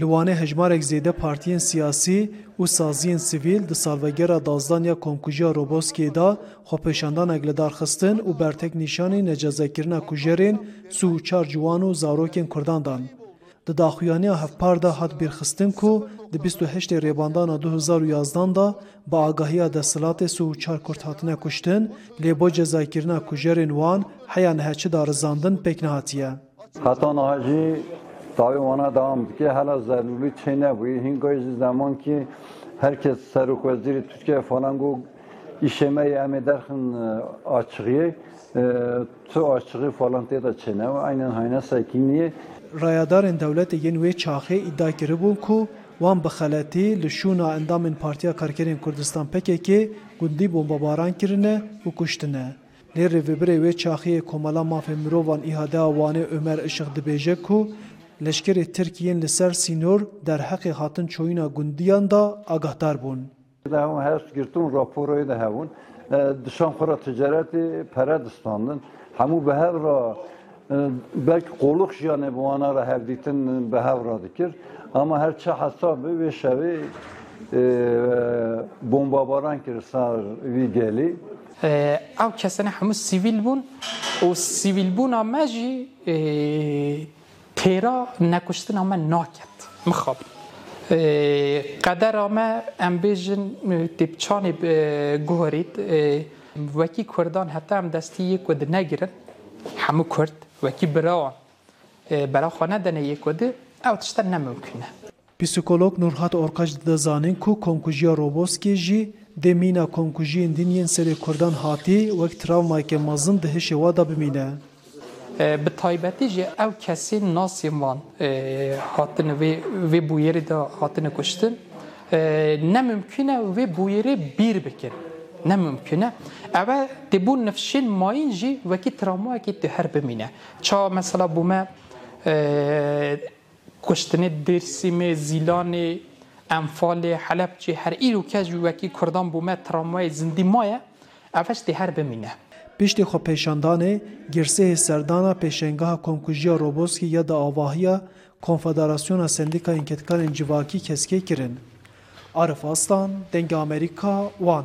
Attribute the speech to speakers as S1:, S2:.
S1: li Wanê hejmarek zêde partiyên siyasî û saziyên sivîl di salvegera dazdaniya Komkujiya Roboskê da xwepêşandanek li darxistin û bertek nîşanî necezekirina kujerên sû û çar ciwan û zarokên Kurdan dan. Di daxuyaniya hevpar da hat bîrxistin ku di 28 rêbandana 2011 da bi agahiya desthilatê sû û çar Kurd hatine kuştin lê bo cezakirina kujerên wan heya neheçi da rizandin pêk nehatiye.
S2: Hatan Hacı tabi ona devam ki hala zaruri çene bu. Hingoy zaman ki herkes Seruk Veziri Türkiye falan bu işemeyi emederken açığı tu açığı falan diye da çene aynen hayna sakiniye
S1: Rayadarên dewletê yên wê çaxê îdia kiribûn ku wan bi xeletî li şûna endamên Partiya Karkerên Kurdistan PKK gundî bombabaran kirine û kuştine. Lê rêvebirê wê çaxiyê Komela Mafê Mirovan îhadeya Wanê Ömer Işık dibêje ku لشکر ترکیه لسر سینور در حق خاطن چوینا گندیان دا اگهتار بون.
S2: در همون هست گرتون راپوروی در همون دشان خورا تجارت پردستان دن همون به هر را بلک قولوخ جانه بوانا را هر دیتن به هر را دکر. اما هر چه حساب به شوی بومبا کرد سر وی گلی.
S3: او کسانی همو سیویل بون. او سیویل بون همه جی تیرا نکشتن همه ناکد مخاب قدر همه ام بیجن تیبچان گوهرید وکی کردان حتی هم دستی یک ود نگیرن. همو کرد وکی براوان برا خانه دنه یک ود او تشتا نممکنه
S1: پسیکولوگ نورهات اورقاج دزانین کو کنکوژیا روبوسکی جی د مینا کنکوژین دینین سری کردان هاتی وک تراوما
S3: کې مزن د هشوا د بمینه. به تایبەتی ژێ ئەو کەسی ناسیوان هاتن وێ بویێریدا هاتنە کوشتن نەممکنە وێ بویێرێ بیر بکن. نەممکنە ئەوە دەبوو نفشین ماینجی وەکی ترامواکی تو هەر بمینە چا مەسەلا بوومە کوشتنی درسیمێ زیلانێ ئەمفالێ حەلەبچی هەر ئیر و کەژ وەکی کوردان بوومە تراموای زندی مایە ئەفەشتی هەر بمینە.
S1: Piştî xwe pêşandanê girsehê serdana pêşengeha Komkujiya Roboskî ya da avahiya Konfederasyona Sendikayên Ketkarên Civakî keskê kirin. Arif Aslan, Dengê Amerîka, Wan